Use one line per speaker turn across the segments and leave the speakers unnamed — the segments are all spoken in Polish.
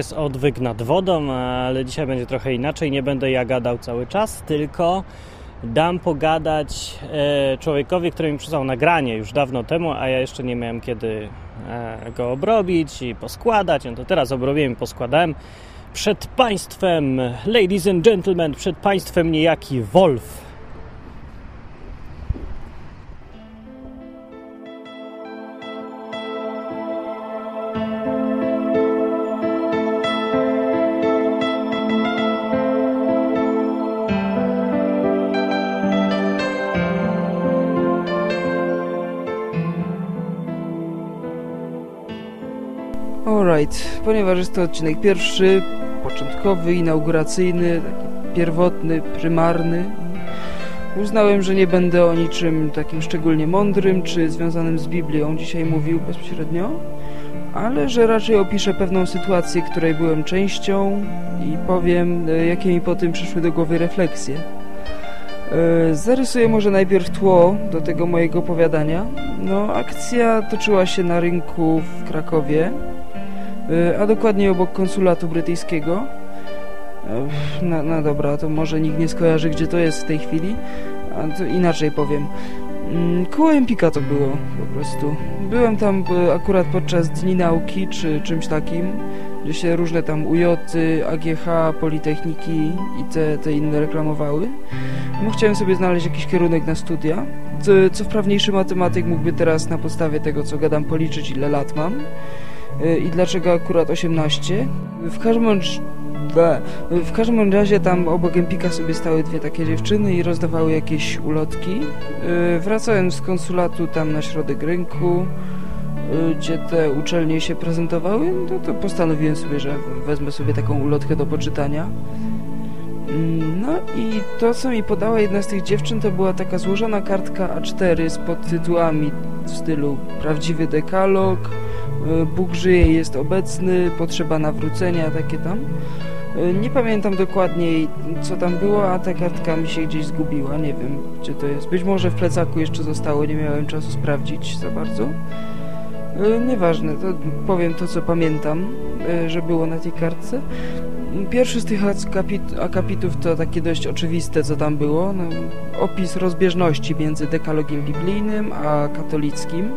Jest odwyk nad wodą, ale dzisiaj będzie trochę inaczej. Nie będę ja gadał cały czas, tylko dam pogadać e, człowiekowi, który mi przysłał nagranie już dawno temu, a ja jeszcze nie miałem kiedy e, go obrobić i poskładać. No to teraz obrobiłem i poskładałem. Przed Państwem, ladies and gentlemen, przed Państwem niejaki Wolf.
Ponieważ jest to odcinek pierwszy, początkowy, inauguracyjny, taki pierwotny, prymarny, uznałem, że nie będę o niczym takim szczególnie mądrym czy związanym z Biblią dzisiaj mówił bezpośrednio, ale że raczej opiszę pewną sytuację, której byłem częścią i powiem, e, jakie mi po tym przyszły do głowy refleksje. E, zarysuję może najpierw tło do tego mojego opowiadania. No, akcja toczyła się na rynku w Krakowie, a dokładnie obok konsulatu brytyjskiego. E, no, no dobra, to może nikt nie skojarzy, gdzie to jest w tej chwili, a to inaczej powiem. Mm, koło Empika to było po prostu. Byłem tam e, akurat podczas Dni Nauki czy czymś takim, gdzie się różne tam UJ, AGH, Politechniki i te, te inne reklamowały. No, chciałem sobie znaleźć jakiś kierunek na studia, co, co wprawniejszy matematyk mógłby teraz na podstawie tego, co gadam, policzyć ile lat mam. Y, i dlaczego akurat 18. W każdym w każdym razie tam obok Empika sobie stały dwie takie dziewczyny i rozdawały jakieś ulotki. Y, wracając z konsulatu tam na środek rynku, y, gdzie te uczelnie się prezentowały, no to postanowiłem sobie, że wezmę sobie taką ulotkę do poczytania. Mm, no i to, co mi podała jedna z tych dziewczyn, to była taka złożona kartka A4 z podtytułami w stylu Prawdziwy dekalog, Bóg żyje, jest obecny, potrzeba nawrócenia, takie tam. E, nie pamiętam dokładnie co tam było, a ta kartka mi się gdzieś zgubiła, nie wiem gdzie to jest. Być może w plecaku jeszcze zostało, nie miałem czasu sprawdzić za bardzo. E, nieważne, to powiem to co pamiętam, że było na tej kartce. Pierwszy z tych akapitów to takie dość oczywiste, co tam było. No, opis rozbieżności między dekalogiem biblijnym a katolickim.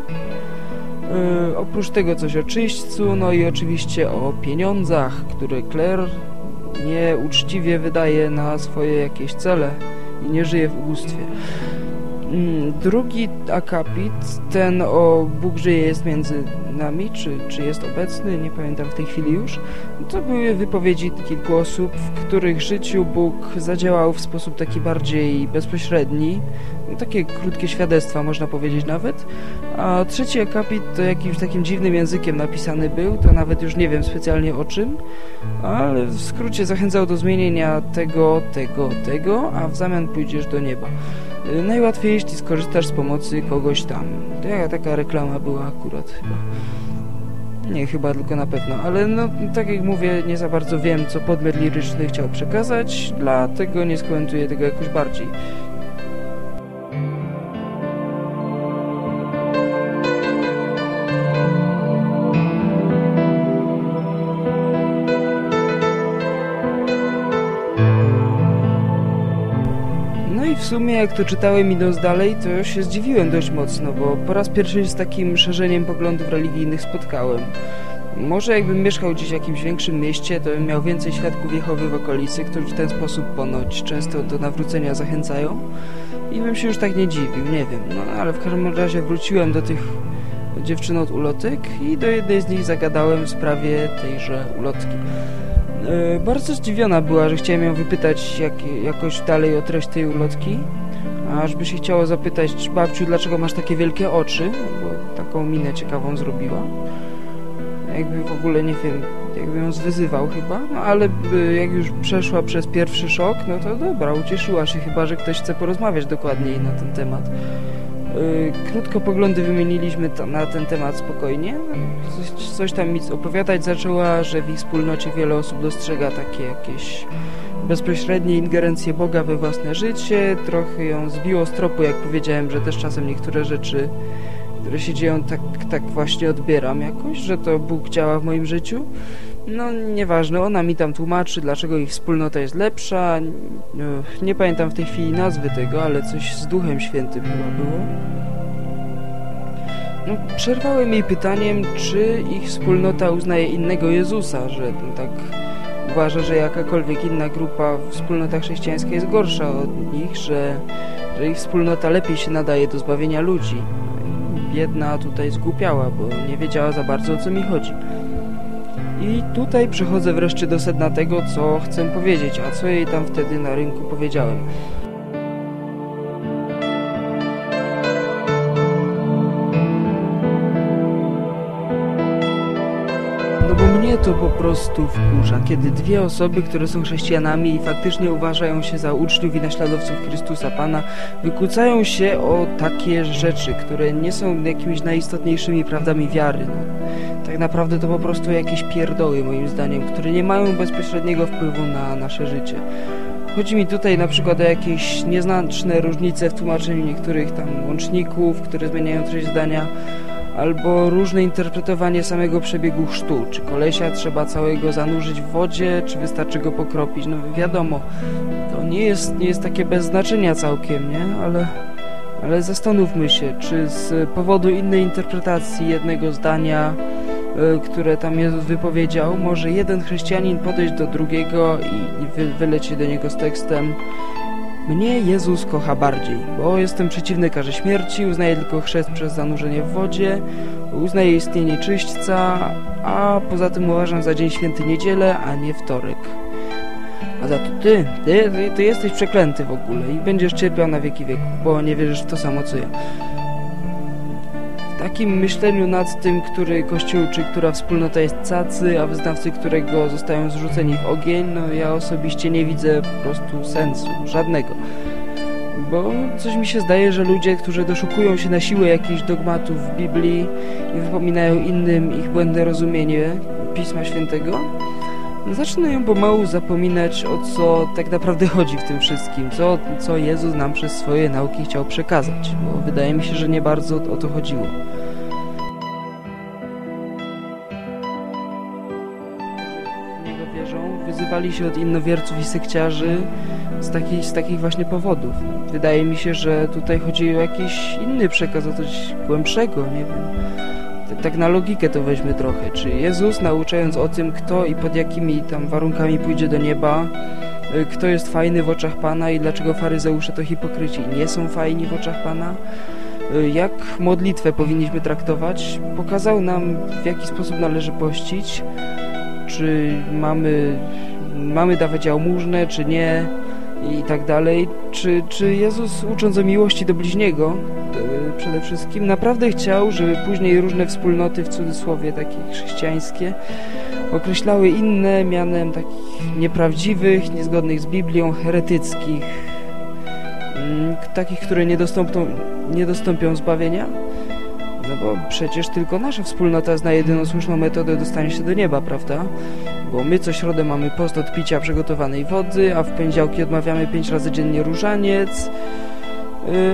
Yy, oprócz tego coś o czyśćcu, no i oczywiście o pieniądzach, które Claire nieuczciwie wydaje na swoje jakieś cele i nie żyje w ubóstwie. Mm, drugi akapit, ten o Bóg żyje jest między nami, czy, czy jest obecny, nie pamiętam w tej chwili już, to były wypowiedzi kilku osób, w których życiu Bóg zadziałał w sposób taki bardziej bezpośredni, takie krótkie świadectwa można powiedzieć nawet, a trzeci akapit to jakimś takim dziwnym językiem napisany był, to nawet już nie wiem specjalnie o czym, ale w skrócie zachęcał do zmienienia tego, tego, tego, a w zamian pójdziesz do nieba. Najłatwiej, jeśli skorzystasz z pomocy kogoś tam. Taka reklama była akurat chyba. Nie, chyba tylko na pewno, ale no, tak jak mówię, nie za bardzo wiem, co podmiot liryczny chciał przekazać, dlatego nie skomentuję tego jakoś bardziej. Sumie jak to czytałem idąc dalej, to się zdziwiłem dość mocno, bo po raz pierwszy z takim szerzeniem poglądów religijnych spotkałem. Może jakbym mieszkał gdzieś w jakimś większym mieście, to bym miał więcej świadków Jehowy w okolicy, którzy w ten sposób ponoć często do nawrócenia zachęcają i bym się już tak nie dziwił, nie wiem. No ale w każdym razie wróciłem do tych dziewczyn od ulotek i do jednej z nich zagadałem w sprawie tejże ulotki. E, bardzo zdziwiona była, że chciałem ją wypytać jak, jakoś dalej o treść tej ulotki. Aż by się chciało zapytać, babciu, dlaczego masz takie wielkie oczy? Bo taką minę ciekawą zrobiła. Jakby w ogóle, nie wiem, jakby ją zwyzywał chyba. No ale jak już przeszła przez pierwszy szok, no to dobra, ucieszyła się chyba, że ktoś chce porozmawiać dokładniej na ten temat. Y, krótko poglądy wymieniliśmy na ten temat spokojnie. Coś, coś tam mi opowiadać zaczęła, że w ich wspólnocie wiele osób dostrzega takie jakieś bezpośrednie ingerencje Boga we własne życie. Trochę ją zbiło z tropu, jak powiedziałem, że też czasem niektóre rzeczy, które się dzieją, tak, tak właśnie odbieram jakoś, że to Bóg działa w moim życiu. No, nieważne, ona mi tam tłumaczy, dlaczego ich wspólnota jest lepsza. Nie pamiętam w tej chwili nazwy tego, ale coś z Duchem Świętym chyba było. No, przerwałem jej pytaniem, czy ich wspólnota uznaje innego Jezusa, że tak uważa, że jakakolwiek inna grupa, wspólnota chrześcijańska jest gorsza od nich, że, że ich wspólnota lepiej się nadaje do zbawienia ludzi. Biedna tutaj zgłupiała, bo nie wiedziała za bardzo o co mi chodzi. I tutaj przechodzę wreszcie do sedna tego, co chcę powiedzieć, a co jej tam wtedy na rynku powiedziałem. To po prostu wkurza, kiedy dwie osoby, które są chrześcijanami i faktycznie uważają się za uczniów i naśladowców Chrystusa Pana, wykłócają się o takie rzeczy, które nie są jakimiś najistotniejszymi prawdami wiary. No, tak naprawdę to po prostu jakieś pierdoły, moim zdaniem, które nie mają bezpośredniego wpływu na nasze życie. Chodzi mi tutaj na przykład o jakieś nieznaczne różnice w tłumaczeniu niektórych tam łączników, które zmieniają treść zdania, albo różne interpretowanie samego przebiegu chrztu. Czy kolesia trzeba całego zanurzyć w wodzie, czy wystarczy go pokropić? No wiadomo, to nie jest, nie jest takie bez znaczenia całkiem, nie? Ale, ale zastanówmy się, czy z powodu innej interpretacji jednego zdania, y, które tam Jezus wypowiedział, może jeden chrześcijanin podejść do drugiego i wy, do niego z tekstem mnie Jezus kocha bardziej, bo jestem przeciwny karze śmierci, uznaję tylko chrzest przez zanurzenie w wodzie, uznaję istnienie czyśćca, a poza tym uważam za dzień święty niedzielę, a nie wtorek. A za to ty, ty, ty, jesteś przeklęty w ogóle i będziesz cierpiał na wieki wieków, bo nie wierzysz w to samo co ja takim myśleniu nad tym, który kościół czy która wspólnota jest cacy, a wyznawcy którego zostają zrzuceni w ogień, no ja osobiście nie widzę po prostu sensu, żadnego. Bo coś mi się zdaje, że ludzie, którzy doszukują się na siłę jakichś dogmatów w Biblii i wypominają innym ich błędne rozumienie Pisma Świętego, zaczynają pomału zapominać o co tak naprawdę chodzi w tym wszystkim, co, co Jezus nam przez swoje nauki chciał przekazać, bo wydaje mi się, że nie bardzo o to chodziło. Niego wierzą, wyzywali się od innowierców i sekciarzy z, taki, z takich właśnie powodów. Wydaje mi się, że tutaj chodzi o jakiś inny przekaz, o coś głębszego, nie wiem tak na logikę to weźmy trochę. Czy Jezus, nauczając o tym, kto i pod jakimi tam warunkami pójdzie do nieba, y, kto jest fajny w oczach Pana i dlaczego faryzeusze to hipokryci nie są fajni w oczach Pana, y, jak modlitwę powinniśmy traktować, pokazał nam, w jaki sposób należy pościć, czy mamy, mamy dawać jałmużnę, czy nie, i tak dalej. Czy, czy Jezus, ucząc o miłości do bliźniego, e, przede wszystkim, naprawdę chciał, żeby później różne wspólnoty, w cudzysłowie takie chrześcijańskie, określały inne mianem takich nieprawdziwych, niezgodnych z Biblią, heretyckich, mm, takich, które nie dostąpią, nie dostąpią zbawienia? No bo przecież tylko nasza wspólnota zna jedyną słuszną metodę dostania się do nieba, prawda? Bo my co środę mamy post od picia przygotowanej wody, a w poniedziałki odmawiamy pięć razy dziennie różaniec.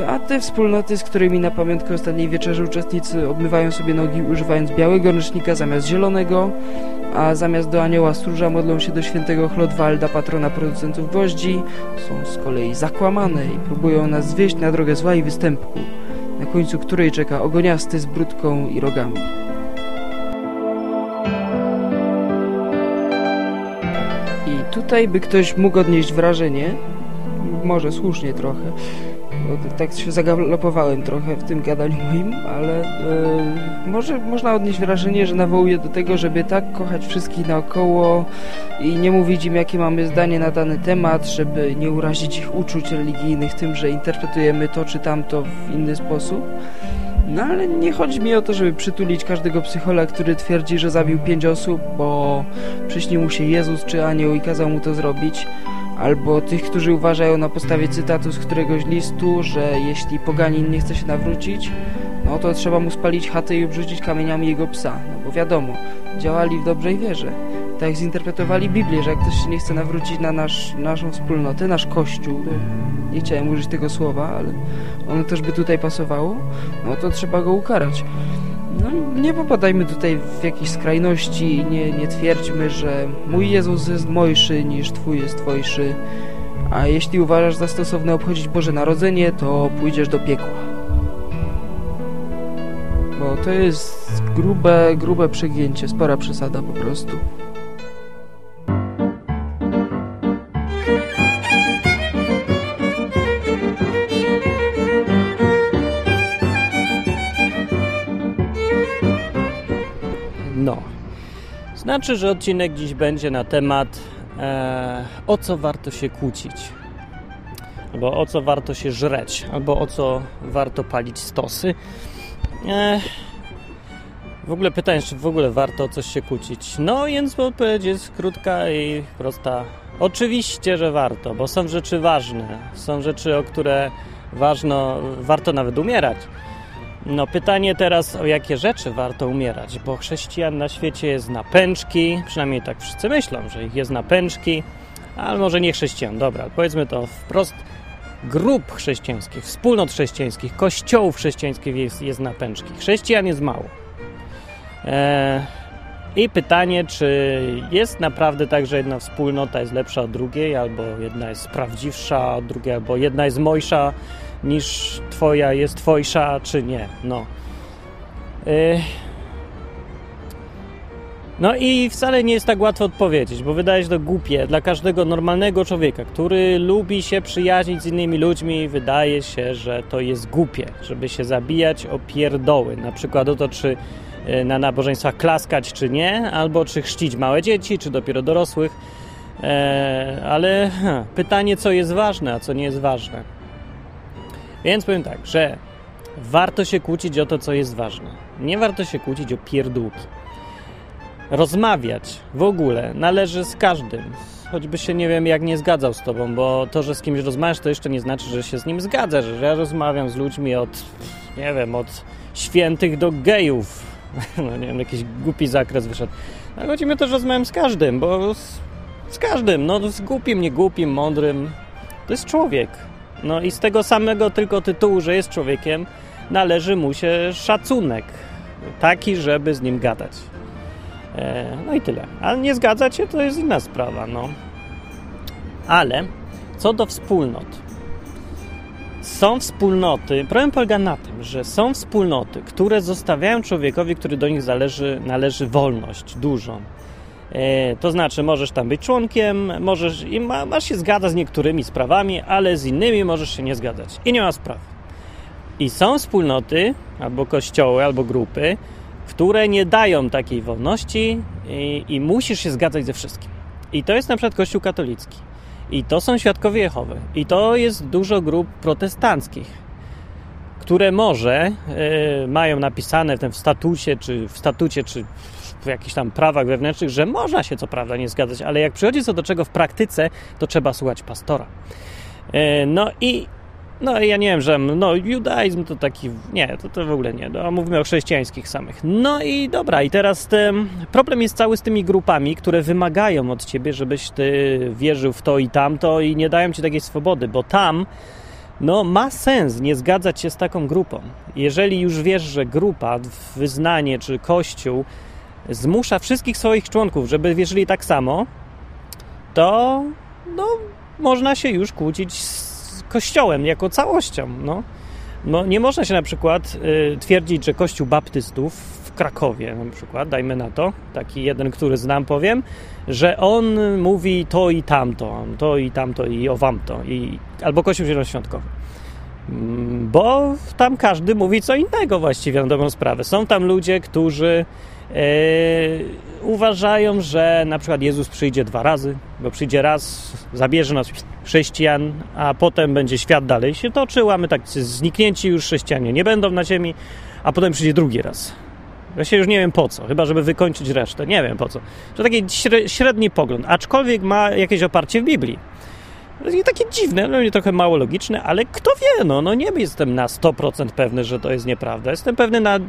Y, a te wspólnoty, z którymi na pamiątkę ostatniej wieczerzy uczestnicy obmywają sobie nogi używając białego ręcznika zamiast zielonego, a zamiast do anioła stróża modlą się do świętego Chlodwalda, patrona producentów gwoździ, są z kolei zakłamane i próbują nas zwieść na drogę zła i występku na końcu której czeka ogoniasty z brudką i rogami. Tutaj by ktoś mógł odnieść wrażenie, może słusznie trochę, tak się zagalopowałem trochę w tym gadaniu moim, ale yy, może można odnieść wrażenie, że nawołuję do tego, żeby tak kochać wszystkich naokoło i nie mówić im, jakie mamy zdanie na dany temat, żeby nie urazić ich uczuć religijnych tym, że interpretujemy to czy tamto w inny sposób. No ale nie chodzi mi o to, żeby przytulić każdego psychola, który twierdzi, że zabił pięć osób, bo przyśnił mu się Jezus czy anioł i kazał mu to zrobić albo tych, którzy uważają na podstawie cytatu z któregoś listu, że jeśli poganin nie chce się nawrócić, no to trzeba mu spalić chatę i obrzucić kamieniami jego psa, no bo wiadomo, działali w dobrej wierze. Tak zinterpretowali Biblię, że jak ktoś się nie chce nawrócić na nasz, naszą wspólnotę, nasz kościół, nie chciałem użyć tego słowa, ale ono też by tutaj pasowało, no to trzeba go ukarać. No, nie popadajmy tutaj w jakieś skrajności, nie, nie twierdźmy, że mój Jezus jest mojszy niż twój jest twojszy, a jeśli uważasz za stosowne obchodzić Boże Narodzenie, to pójdziesz do piekła. Bo to jest grube, grube przegięcie, spora przesada po prostu.
Znaczy, że odcinek dziś będzie na temat e, o co warto się kłócić. Albo o co warto się żreć, albo o co warto palić stosy. E, w ogóle pytanie, czy w ogóle warto o coś się kłócić. No, więc odpowiedź jest krótka i prosta. Oczywiście, że warto, bo są rzeczy ważne. Są rzeczy, o które ważno, warto nawet umierać. No pytanie teraz, o jakie rzeczy warto umierać, bo chrześcijan na świecie jest na pęczki, przynajmniej tak wszyscy myślą, że ich jest na pęczki, ale może nie chrześcijan, dobra, powiedzmy to wprost, grup chrześcijańskich, wspólnot chrześcijańskich, kościołów chrześcijańskich jest, jest na pęczki. Chrześcijan jest mało. Eee, I pytanie, czy jest naprawdę tak, że jedna wspólnota jest lepsza od drugiej, albo jedna jest prawdziwsza od drugiej, albo jedna jest mojsza niż twoja jest twojsza, czy nie. No. No i wcale nie jest tak łatwo odpowiedzieć, bo wydaje się to głupie dla każdego normalnego człowieka, który lubi się przyjaźnić z innymi ludźmi, wydaje się, że to jest głupie, żeby się zabijać o pierdoły, na przykład o to, czy na nabożeństwach klaskać, czy nie, albo czy chrzcić małe dzieci, czy dopiero dorosłych. Eee, ale ha, pytanie, co jest ważne, a co nie jest ważne. Więc powiem tak, że warto się kłócić o to, co jest ważne. Nie warto się kłócić o pierdółki. Rozmawiać w ogóle należy z każdym. Choćby się nie wiem, jak nie zgadzał z tobą, bo to, że z kimś rozmawiasz, to jeszcze nie znaczy, że się z nim zgadzasz. Ja rozmawiam z ludźmi od, nie wiem, od świętych do gejów. No nie wiem, jakiś głupi zakres wyszedł. Ale chodzi mi o to, że rozmawiam z każdym, bo z, z każdym, no z głupim, nie głupim, mądrym. To jest człowiek. No i z tego samego tylko tytułu, że jest człowiekiem, należy mu się szacunek. Taki, żeby z nim gadać. E, no i tyle. Ale nie zgadzać się to jest inna sprawa, no. Ale co do wspólnot. Są wspólnoty, problem polega na tym, że są wspólnoty, które zostawiają człowiekowi, który do nich zależy, należy wolność dużą. E, to znaczy, możesz tam być członkiem, możesz i ma, masz się zgadzać z niektórymi sprawami, ale z innymi możesz się nie zgadzać. I nie ma spraw. I są wspólnoty, albo kościoły, albo grupy, które nie dają takiej wolności i, i musisz się zgadzać ze wszystkim. I to jest na przykład Kościół katolicki. I to są świadkowie Jehowy. I to jest dużo grup protestanckich, które może y, mają napisane w tym statucie, czy w statucie, czy w jakichś tam prawach wewnętrznych, że można się co prawda nie zgadzać, ale jak przychodzi co do czego w praktyce, to trzeba słuchać pastora. Y, no i no ja nie wiem, że no judaizm to taki, nie, to, to w ogóle nie, no, mówimy o chrześcijańskich samych. No i dobra, i teraz ten problem jest cały z tymi grupami, które wymagają od ciebie, żebyś ty wierzył w to i tamto i nie dają ci takiej swobody, bo tam no ma sens nie zgadzać się z taką grupą. Jeżeli już wiesz, że grupa, wyznanie czy kościół zmusza wszystkich swoich członków, żeby wierzyli tak samo, to no można się już kłócić z kościołem jako całością. No. No, nie można się na przykład y, twierdzić, że kościół baptystów w Krakowie na przykład, dajmy na to, taki jeden, który znam, powiem, że on mówi to i tamto, to i tamto i o wamto, i, albo kościół zielonoświątkowy. Mm, bo tam każdy mówi co innego właściwie na dobrą sprawę. Są tam ludzie, którzy uważają, że na przykład Jezus przyjdzie dwa razy, bo przyjdzie raz, zabierze nas chrześcijan, a potem będzie świat dalej się toczył, a my tak zniknięci już chrześcijanie nie będą na ziemi, a potem przyjdzie drugi raz. Ja się już nie wiem po co, chyba żeby wykończyć resztę, nie wiem po co. To taki średni pogląd, aczkolwiek ma jakieś oparcie w Biblii. I takie dziwne, no trochę mało logiczne, ale kto wie, no, no nie jestem na 100% pewny, że to jest nieprawda. Jestem pewny na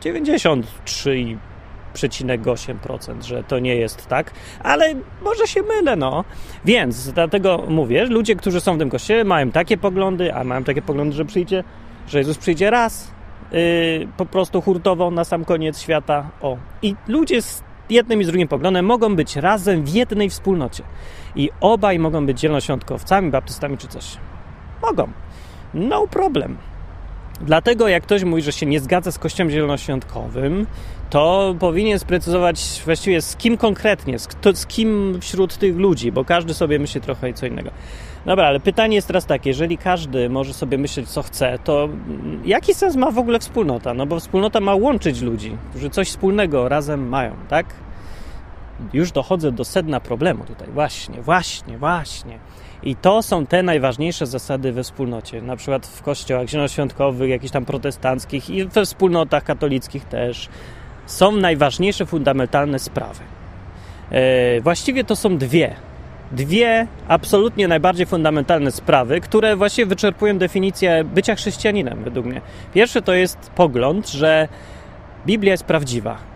93,8%, że to nie jest tak, ale może się mylę, no. Więc dlatego mówię, ludzie, którzy są w tym kościele mają takie poglądy, a mają takie poglądy, że przyjdzie, że Jezus przyjdzie raz, yy, po prostu hurtowo na sam koniec świata. O. I ludzie z jednym i z drugim poglądem mogą być razem w jednej wspólnocie. I obaj mogą być zielonoświątkowcami, baptystami czy coś. Mogą. No problem. Dlatego jak ktoś mówi, że się nie zgadza z Kościołem Zielonoświątkowym, to powinien sprecyzować właściwie z kim konkretnie, z, kto, z kim wśród tych ludzi, bo każdy sobie myśli trochę co innego. Dobra, ale pytanie jest teraz takie, jeżeli każdy może sobie myśleć co chce, to jaki sens ma w ogóle wspólnota? No bo wspólnota ma łączyć ludzi, którzy coś wspólnego razem mają, tak? Już dochodzę do sedna problemu tutaj. Właśnie, właśnie, właśnie. I to są te najważniejsze zasady we wspólnocie. Na przykład w kościołach zielonoświątkowych, jakichś tam protestanckich i we wspólnotach katolickich też. Są najważniejsze, fundamentalne sprawy. E, właściwie to są dwie. Dwie absolutnie najbardziej fundamentalne sprawy, które właściwie wyczerpują definicję bycia chrześcijaninem, według mnie. Pierwsze to jest pogląd, że Biblia jest prawdziwa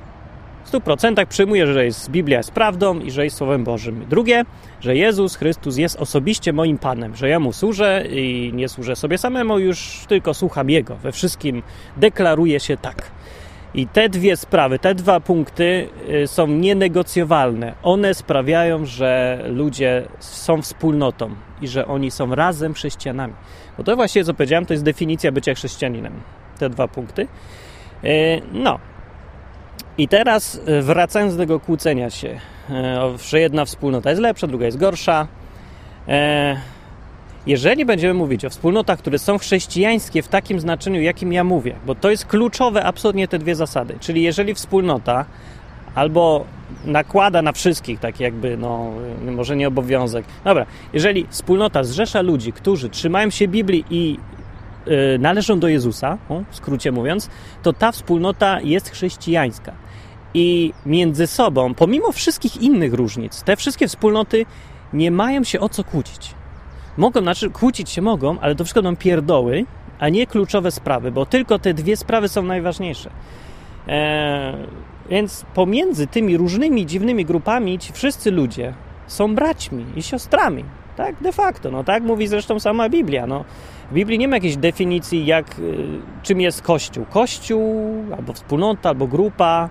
w 100% przyjmuję, że jest, Biblia jest prawdą i że jest Słowem Bożym. Drugie, że Jezus Chrystus jest osobiście moim Panem, że ja Mu służę i nie służę sobie samemu, już tylko słucham Jego. We wszystkim deklaruję się tak. I te dwie sprawy, te dwa punkty y, są nienegocjowalne. One sprawiają, że ludzie są wspólnotą i że oni są razem chrześcijanami. Bo to właściwie, co powiedziałem, to jest definicja bycia chrześcijaninem. Te dwa punkty. Y, no, i teraz e, wracając do tego kłócenia się, że jedna wspólnota jest lepsza, druga jest gorsza. Jeżeli będziemy mówić o wspólnotach, które są chrześcijańskie w takim znaczeniu, jakim ja mówię, bo to jest kluczowe absolutnie te dwie zasady. Czyli jeżeli wspólnota albo nakłada na wszystkich, tak jakby, no, może nie obowiązek. Dobra, jeżeli wspólnota zrzesza ludzi, którzy trzymają się Biblii i y, należą do Jezusa, o, w skrócie mówiąc, to ta wspólnota jest chrześcijańska i między sobą, pomimo wszystkich innych różnic, te wszystkie wspólnoty nie mają się o co kłócić. Mogą, znaczy kłócić się mogą, ale to wszystko będą pierdoły, a nie kluczowe sprawy, bo tylko te dwie sprawy są najważniejsze. Eee, więc pomiędzy tymi różnymi dziwnymi grupami ci wszyscy ludzie są braćmi i siostrami. Tak, de facto. No tak mówi zresztą sama Biblia. No, w Biblii nie ma jakiejś definicji, jak, y, czym jest Kościół. Kościół, albo wspólnota, albo grupa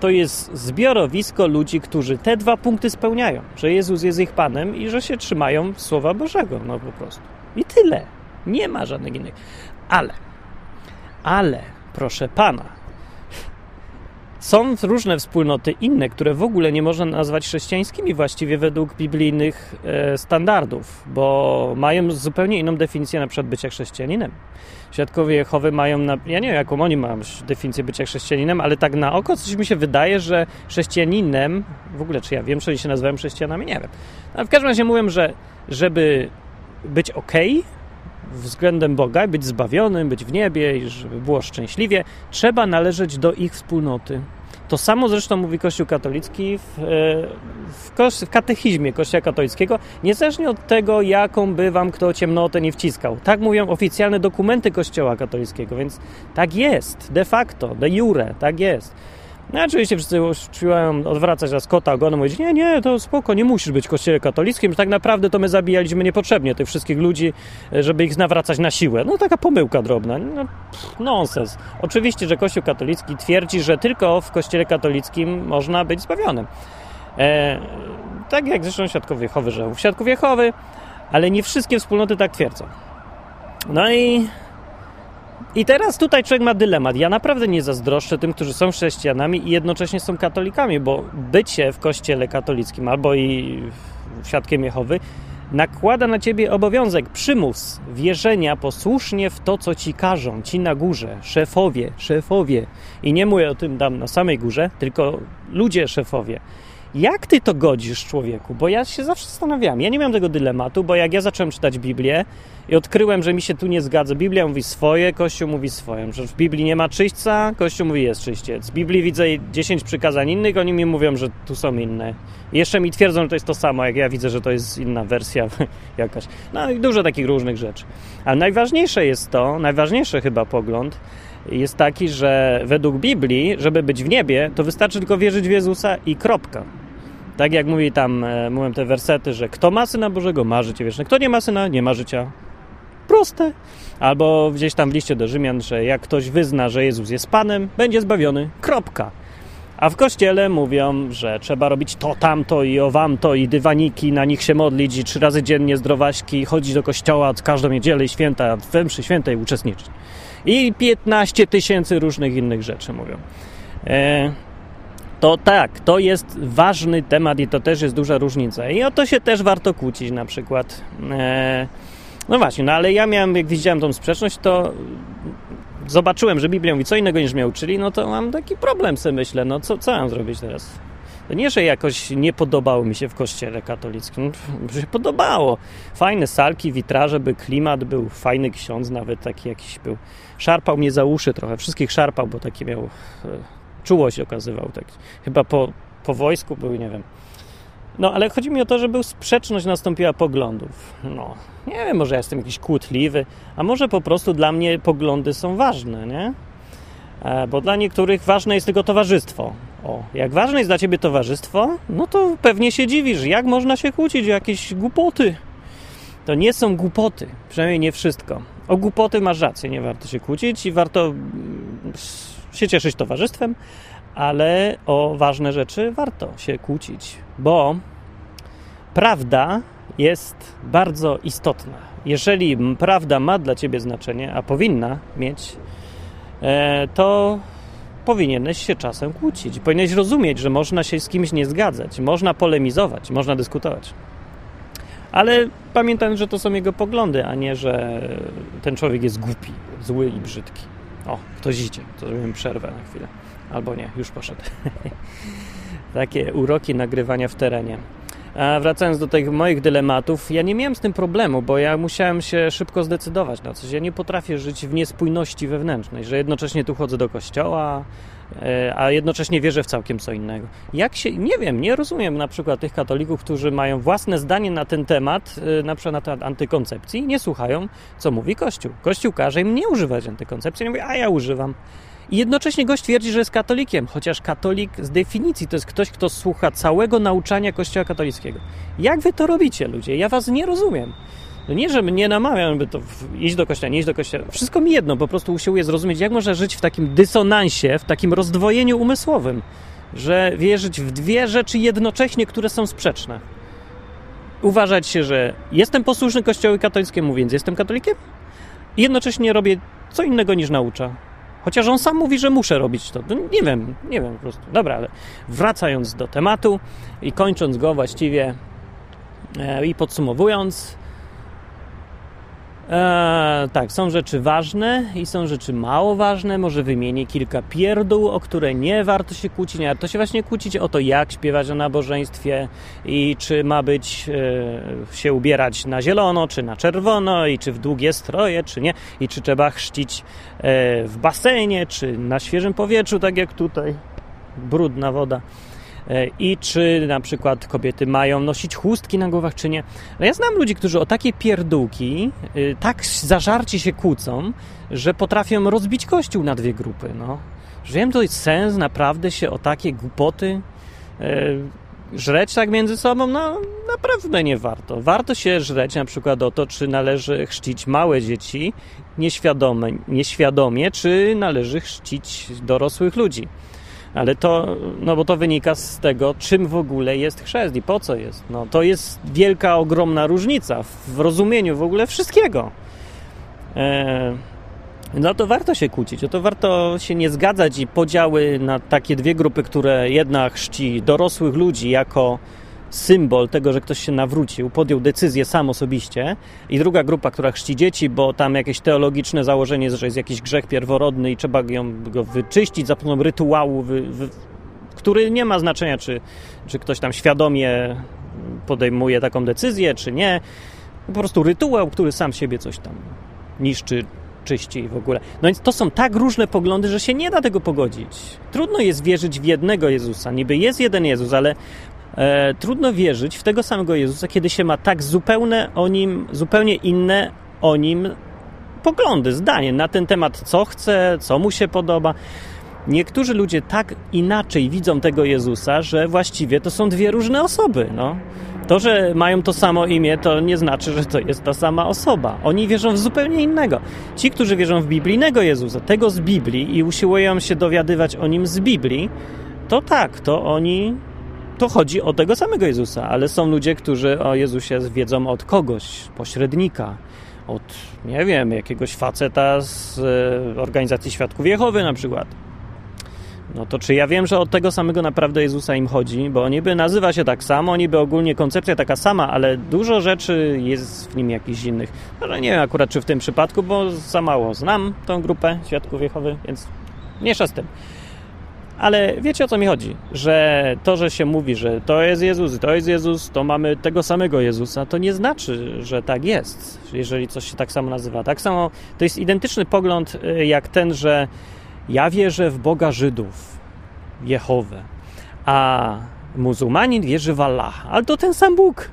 to jest zbiorowisko ludzi, którzy te dwa punkty spełniają, że Jezus jest ich Panem i że się trzymają Słowa Bożego, no po prostu. I tyle. Nie ma żadnych innych. Ale, ale, proszę Pana, są różne wspólnoty inne, które w ogóle nie można nazwać chrześcijańskimi właściwie według biblijnych e, standardów, bo mają zupełnie inną definicję na przykład bycia chrześcijaninem. Świadkowie Jehowy mają, na, ja nie wiem jaką oni mają definicję bycia chrześcijaninem, ale tak na oko coś mi się wydaje, że chrześcijaninem, w ogóle czy ja wiem, czy oni się nazywają chrześcijanami, nie wiem. Ale w każdym razie mówią, że żeby być ok, względem Boga, być zbawionym, być w niebie i żeby było szczęśliwie, trzeba należeć do ich wspólnoty. To samo zresztą mówi Kościół katolicki w, e, w, w katechizmie Kościoła katolickiego, niezależnie od tego, jaką by wam kto ciemnotę nie wciskał. Tak mówią oficjalne dokumenty Kościoła katolickiego, więc tak jest, de facto, de jure, tak jest. No oczywiście wszyscy usiłują odwracać raz kota ogonem, mówić, nie, nie, to spoko, nie musisz być w kościele katolickim, tak naprawdę to my zabijaliśmy niepotrzebnie tych wszystkich ludzi, e, żeby ich nawracać na siłę. No taka pomyłka drobna, no, nonsens. Oczywiście, że kościół katolicki twierdzi, że tylko w kościele katolickim można być zbawionym. E, tak jak zresztą Świadkowie Jehowy, że w Świadków Jehowy, ale nie wszystkie wspólnoty tak twierdzą. No i i teraz tutaj człowiek ma dylemat. Ja naprawdę nie zazdroszczę tym, którzy są chrześcijanami i jednocześnie są katolikami, bo bycie w kościele katolickim albo i świadkiem Jehowy nakłada na ciebie obowiązek, przymus wierzenia posłusznie w to, co ci każą, ci na górze, szefowie, szefowie. I nie mówię o tym tam na samej górze, tylko ludzie szefowie. Jak ty to godzisz człowieku? Bo ja się zawsze zastanawiałem. Ja nie miałem tego dylematu, bo jak ja zacząłem czytać Biblię i odkryłem, że mi się tu nie zgadza. Biblia mówi swoje, Kościół mówi swoje. Że w Biblii nie ma czyśćca, Kościół mówi jest czyściec. W Biblii widzę 10 przykazań innych, oni mi mówią, że tu są inne. I jeszcze mi twierdzą, że to jest to samo, jak ja widzę, że to jest inna wersja jakaś. No i dużo takich różnych rzeczy. Ale najważniejsze jest to, najważniejszy chyba pogląd, jest taki, że według Biblii, żeby być w niebie, to wystarczy tylko wierzyć w Jezusa i kropka. Tak jak mówi tam, e, te wersety, że kto ma Syna Bożego, ma życie wieczne. Kto nie ma Syna, nie ma życia. Proste. Albo gdzieś tam w liście do Rzymian, że jak ktoś wyzna, że Jezus jest Panem, będzie zbawiony. Kropka. A w kościele mówią, że trzeba robić to, tamto i owamto i dywaniki, na nich się modlić i trzy razy dziennie zdrowaśki, chodzić do kościoła każdą niedzielę i święta, w mszy świętej uczestniczyć. I 15 tysięcy różnych innych rzeczy mówią. E, to tak, to jest ważny temat i to też jest duża różnica. I o to się też warto kłócić na przykład. E, no właśnie, no ale ja miałem, jak widziałem tą sprzeczność, to zobaczyłem, że Biblia mówi co innego niż mnie uczyli, no to mam taki problem sobie myślę, no co, co mam zrobić teraz? To nie, że jakoś nie podobało mi się w kościele katolickim, no, się podobało. Fajne salki, witraże, by klimat był, fajny ksiądz nawet taki jakiś był. Szarpał mnie za uszy trochę, wszystkich szarpał, bo taki miał, e, czułość okazywał. Tak. Chyba po, po wojsku był, nie wiem. No, ale chodzi mi o to, żeby sprzeczność nastąpiła poglądów. No, nie wiem, może ja jestem jakiś kłótliwy, a może po prostu dla mnie poglądy są ważne, nie? E, bo dla niektórych ważne jest tylko towarzystwo. O, jak ważne jest dla ciebie towarzystwo, no to pewnie się dziwisz, jak można się kłócić o jakieś głupoty. To nie są głupoty, przynajmniej nie wszystko. O głupoty masz rację, nie warto się kłócić i warto mm, się cieszyć towarzystwem, ale o ważne rzeczy warto się kłócić, bo prawda jest bardzo istotna. Jeżeli prawda ma dla ciebie znaczenie, a powinna mieć, e, to powinieneś się czasem kłócić. Powinieneś rozumieć, że można się z kimś nie zgadzać, można polemizować, można dyskutować. Ale pamiętam, że to są jego poglądy, a nie, że ten człowiek jest głupi, zły i brzydki. O, ktoś idzie, to zrobimy przerwę na chwilę. Albo nie, już poszedł. Takie uroki nagrywania w terenie. A wracając do tych moich dylematów, ja nie miałem z tym problemu, bo ja musiałem się szybko zdecydować na coś. Ja nie potrafię żyć w niespójności wewnętrznej, że jednocześnie tu chodzę do kościoła, e, a jednocześnie wierzę w całkiem co innego. Jak się, nie wiem, nie rozumiem na przykład tych katolików, którzy mają własne zdanie na ten temat, e, na przykład na temat antykoncepcji, nie słuchają, co mówi Kościół. Kościół każe im nie używać antykoncepcji, nie mówi, a ja używam. I jednocześnie gość twierdzi, że jest katolikiem, chociaż katolik z definicji to jest ktoś, kto słucha całego nauczania Kościoła katolickiego. Jak wy to robicie, ludzie? Ja was nie rozumiem. No nie, że mnie namawiam, by to iść do kościoła, nie iść do kościoła. Wszystko mi jedno, po prostu usiłuję zrozumieć, jak można żyć w takim dysonansie, w takim rozdwojeniu umysłowym, że wierzyć w dwie rzeczy jednocześnie, które są sprzeczne. Uważać się, że jestem posłuszny Kościołowi katolickiemu, więc jestem katolikiem i jednocześnie robię co innego niż naucza. Chociaż on sam mówi, że muszę robić to. No, nie wiem, nie wiem po prostu. Dobra, ale wracając do tematu i kończąc go właściwie e, i podsumowując, E, tak, są rzeczy ważne i są rzeczy mało ważne. Może wymienię kilka pierdół, o które nie warto się kłócić. Nie warto się właśnie kłócić o to, jak śpiewać na nabożeństwie i czy ma być e, się ubierać na zielono, czy na czerwono, i czy w długie stroje, czy nie, i czy trzeba chrzcić e, w basenie, czy na świeżym powietrzu, tak jak tutaj. Brudna woda. E, i czy na przykład kobiety mają nosić chustki na głowach, czy nie. No ja znam ludzi, którzy o takie pierdółki y, tak zażarcie się kłócą, że potrafią rozbić kościół na dwie grupy. No. Wiem, to jest sens naprawdę się o takie głupoty e, żreć tak między sobą? No, naprawdę nie warto. Warto się żreć na przykład o to, czy należy chrzcić małe dzieci nieświadome, nieświadomie, czy należy chrzcić dorosłych ludzi. Ale to, no bo to wynika z tego, czym w ogóle jest chrzest i po co jest. No, to jest wielka, ogromna różnica w rozumieniu w ogóle wszystkiego. E, no to warto się kłócić, to warto się nie zgadzać i podziały na takie dwie grupy, które jedna chrzci dorosłych ludzi jako symbol tego, że ktoś się nawrócił, podjął decyzję sam osobiście i druga grupa, która chrzci dzieci, bo tam jakieś teologiczne założenie jest, że jest jakiś grzech pierworodny i trzeba go wyczyścić za pomocą rytuału, wy, wy, który nie ma znaczenia, czy, czy ktoś tam świadomie podejmuje taką decyzję, czy nie. Po prostu rytuał, który sam siebie coś tam niszczy, czyści w ogóle. No więc to są tak różne poglądy, że się nie da tego pogodzić. Trudno jest wierzyć w jednego Jezusa. Niby jest jeden Jezus, ale e, trudno wierzyć w tego samego Jezusa, kiedy się ma tak zupełnie o nim, zupełnie inne o nim poglądy, zdanie na ten temat, co chce, co mu się podoba. Niektórzy ludzie tak inaczej widzą tego Jezusa, że właściwie to są dwie różne osoby. No. To, że mają to samo imię, to nie znaczy, że to jest ta sama osoba. Oni wierzą w zupełnie innego. Ci, którzy wierzą w biblijnego Jezusa, tego z Biblii i usiłują się dowiadywać o nim z Biblii, to tak, to oni to chodzi o tego samego Jezusa, ale są ludzie, którzy o Jezusie wiedzą od kogoś, pośrednika, od, nie wiem, jakiegoś faceta z e, organizacji Świadków Jehowy na przykład. No to czy ja wiem, że od tego samego naprawdę Jezusa im chodzi? Bo niby nazywa się tak samo, niby ogólnie koncepcja taka sama, ale dużo rzeczy jest w nim jakichś innych. Ale nie wiem akurat czy w tym przypadku, bo za mało znam tą grupę Świadków Jehowy, więc mniejsza z tym. Ale wiecie o co mi chodzi? Że to, że się mówi, że to jest Jezus, to jest Jezus, to mamy tego samego Jezusa, to nie znaczy, że tak jest, jeżeli coś się tak samo nazywa. Tak samo to jest identyczny pogląd y, jak ten, że ja wierzę w Boga Żydów, Jehowę, a muzułmanin wierzy w Allaha, ale to ten sam Bóg.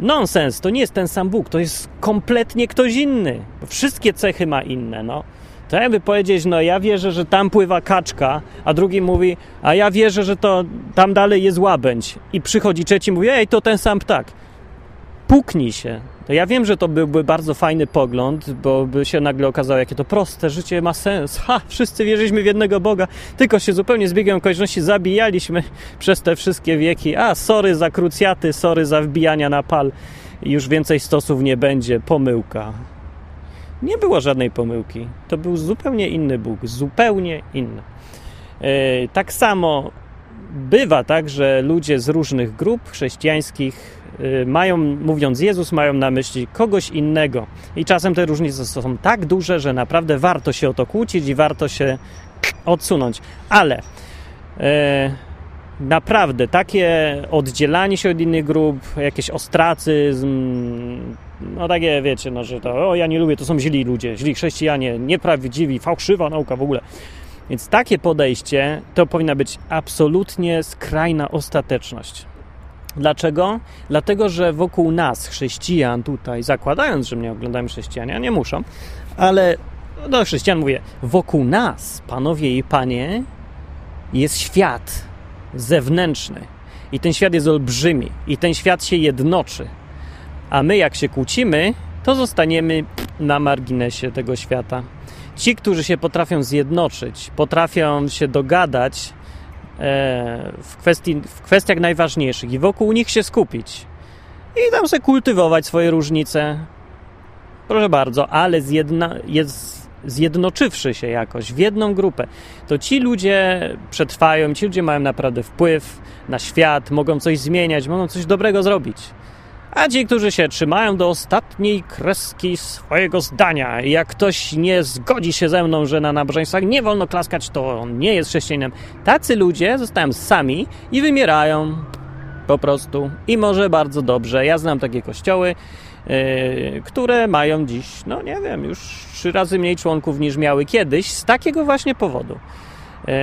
Nonsens, to nie jest ten sam Bóg, to jest kompletnie ktoś inny. Wszystkie cechy ma inne, no. To jakby powiedzieć, no ja wierzę, że tam pływa kaczka, a drugi mówi, a ja wierzę, że to tam dalej jest łabędź. I przychodzi trzeci i mówi, ej, to ten sam ptak. Puknij się. To ja wiem, że to byłby bardzo fajny pogląd, bo by się nagle okazało, jakie to proste, życie ma sens. Ha, wszyscy wierzyliśmy w jednego Boga, tylko się zupełnie z biegiem okoliczności zabijaliśmy przez te wszystkie wieki. A, sorry za krucjaty, sorry za wbijania na pal. Już więcej stosów nie będzie. Pomyłka. Nie było żadnej pomyłki. To był zupełnie inny Bóg, zupełnie inny. E, tak samo bywa tak, że ludzie z różnych grup chrześcijańskich e, mają, mówiąc Jezus, mają na myśli kogoś innego. I czasem te różnice są tak duże, że naprawdę warto się o to kłócić i warto się odsunąć. Ale e, naprawdę takie oddzielanie się od innych grup, jakiś ostracyzm, no takie wiecie, no, że to o ja nie lubię, to są źli ludzie, źli chrześcijanie, nieprawdziwi, fałszywa nauka w ogóle. Więc takie podejście to powinna być absolutnie skrajna ostateczność. Dlaczego? Dlatego, że wokół nas, chrześcijan tutaj, zakładając, że mnie oglądają chrześcijanie, a nie muszą, ale do chrześcijan mówię, wokół nas, panowie i panie, jest świat zewnętrzny. I ten świat jest olbrzymi. I ten świat się jednoczy. A my, jak się kłócimy, to zostaniemy na marginesie tego świata. Ci, którzy się potrafią zjednoczyć, potrafią się dogadać e, w, kwestii, w kwestiach najważniejszych i wokół nich się skupić i tam sobie kultywować swoje różnice. Proszę bardzo, ale zjedna, jest, zjednoczywszy się jakoś w jedną grupę, to ci ludzie przetrwają, ci ludzie mają naprawdę wpływ na świat, mogą coś zmieniać, mogą coś dobrego zrobić. A ci, którzy się trzymają do ostatniej kreski swojego zdania, jak ktoś nie zgodzi się ze mną, że na nabożeństwach nie wolno klaskać, to on nie jest chrześcijaninem. Tacy ludzie zostają sami i wymierają po prostu. I może bardzo dobrze. Ja znam takie kościoły, yy, które mają dziś, no nie wiem, już trzy razy mniej członków niż miały kiedyś z takiego właśnie powodu. Yy,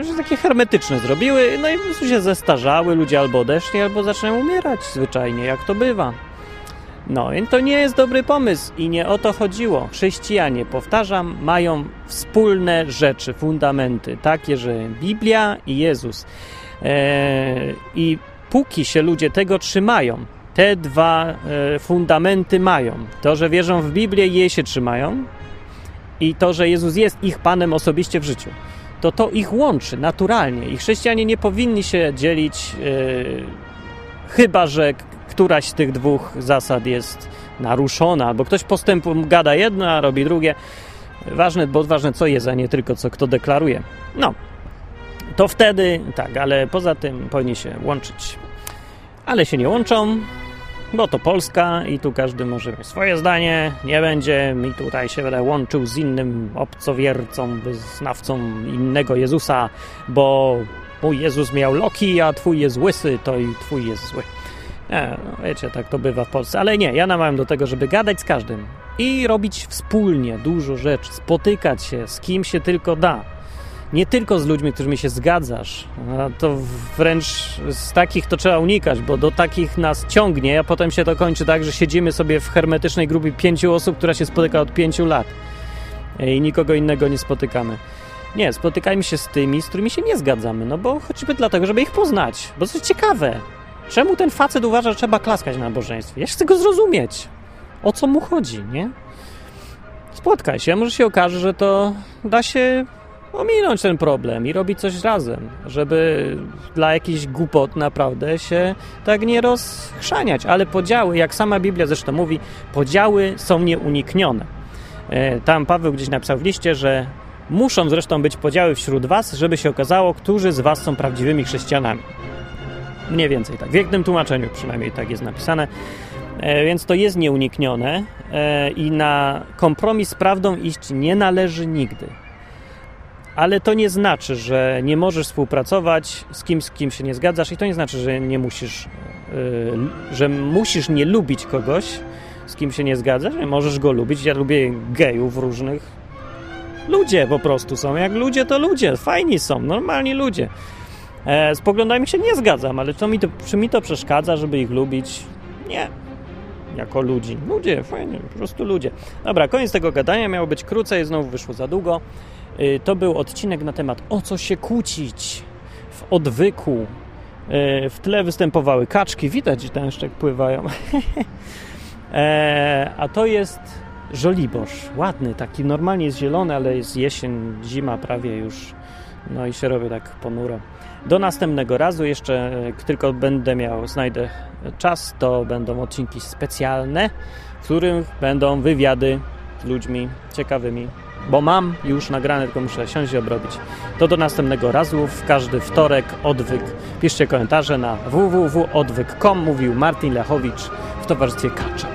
że takie hermetyczne zrobiły, no i po prostu się zestarzały, ludzie albo odeszli, albo zaczynają umierać zwyczajnie, jak to bywa. No, więc to nie jest dobry pomysł i nie o to chodziło. Chrześcijanie, powtarzam, mają wspólne rzeczy, fundamenty, takie, że Biblia i Jezus. Eee, I póki się ludzie tego trzymają, te dwa e, fundamenty mają. To, że wierzą w Biblię i jej się trzymają, i to, że Jezus jest ich Panem osobiście w życiu to to ich łączy naturalnie i chrześcijanie nie powinni się dzielić, yy, chyba że któraś z tych dwóch zasad jest naruszona, albo ktoś postępu gada jedno, a robi drugie. Ważne, bo ważne co jest, a nie tylko co kto deklaruje. No, to wtedy tak, ale poza tym powinni się łączyć. Ale się nie łączą, bo to Polska i tu każdy może mieć swoje zdanie, nie będzie mi tutaj się będę łączył z innym obcowiercą, wyznawcą innego Jezusa, bo mój Jezus miał loki, a twój jest łysy, to i twój jest zły. Nie, no wiecie, tak to bywa w Polsce, ale nie, ja namawiam do tego, żeby gadać z każdym i robić wspólnie dużo rzeczy, spotykać się z kim się tylko da nie tylko z ludźmi, którymi się zgadzasz. To wręcz z takich to trzeba unikać, bo do takich nas ciągnie, a potem się to kończy tak, że siedzimy sobie w hermetycznej grupie pięciu osób, która się spotyka od pięciu lat i nikogo innego nie spotykamy. Nie, spotykajmy się z tymi, z którymi się nie zgadzamy, no bo choćby dlatego, żeby ich poznać, bo jest ciekawe. Czemu ten facet uważa, że trzeba klaskać na nabożeństwie? Ja chcę go zrozumieć. O co mu chodzi, nie? Spotkaj się, może się okaże, że to da się ominąć ten problem i robić coś razem, żeby dla jakichś głupot naprawdę się tak nie rozchrzaniać. Ale podziały, jak sama Biblia zresztą mówi, podziały są nieuniknione. E, Tam Paweł gdzieś napisał w liście, że muszą zresztą być podziały wśród was, żeby się okazało, którzy z was są prawdziwymi chrześcijanami. Mniej więcej tak. W jednym tłumaczeniu przynajmniej tak jest napisane. E, Więc to jest nieuniknione e, i na kompromis z prawdą iść nie należy nigdy. Ale to nie znaczy, że nie możesz współpracować z kimś, z kim się nie zgadzasz, i to nie znaczy, że nie musisz, e, że musisz nie lubić kogoś, z kim się nie zgadzasz. Możesz go lubić. Ja lubię gejów różnych. Ludzie po prostu są. Jak ludzie, to ludzie. Fajni są, normalni ludzie. E, z poglądami się nie zgadzam, ale to mi to, czy mi to przeszkadza, żeby ich lubić? Nie. Jako ludzi. Ludzie, fajnie, po prostu ludzie. Dobra, koniec tego gadania. Miało być krócej, znowu wyszło za długo. Y, To był odcinek na temat o co się kłócić w odwyku. Y, W tle występowały kaczki. Widać, że jak pływają. E, A to jest żoliborz. Ładny, taki normalnie jest zielony, ale jest jesień, zima prawie już. No i się robi tak ponuro. Do następnego razu jeszcze, jak tylko będę miał, znajdę czas, to będą odcinki specjalne, w których będą wywiady z ludźmi ciekawymi, bo mam już nagrane, tylko muszę siąść i obrobić. To do następnego razu, w każdy wtorek, odwyk. Piszcie komentarze na www.odwyk.com, mówił Martin Lechowicz w towarzystwie Kaczek.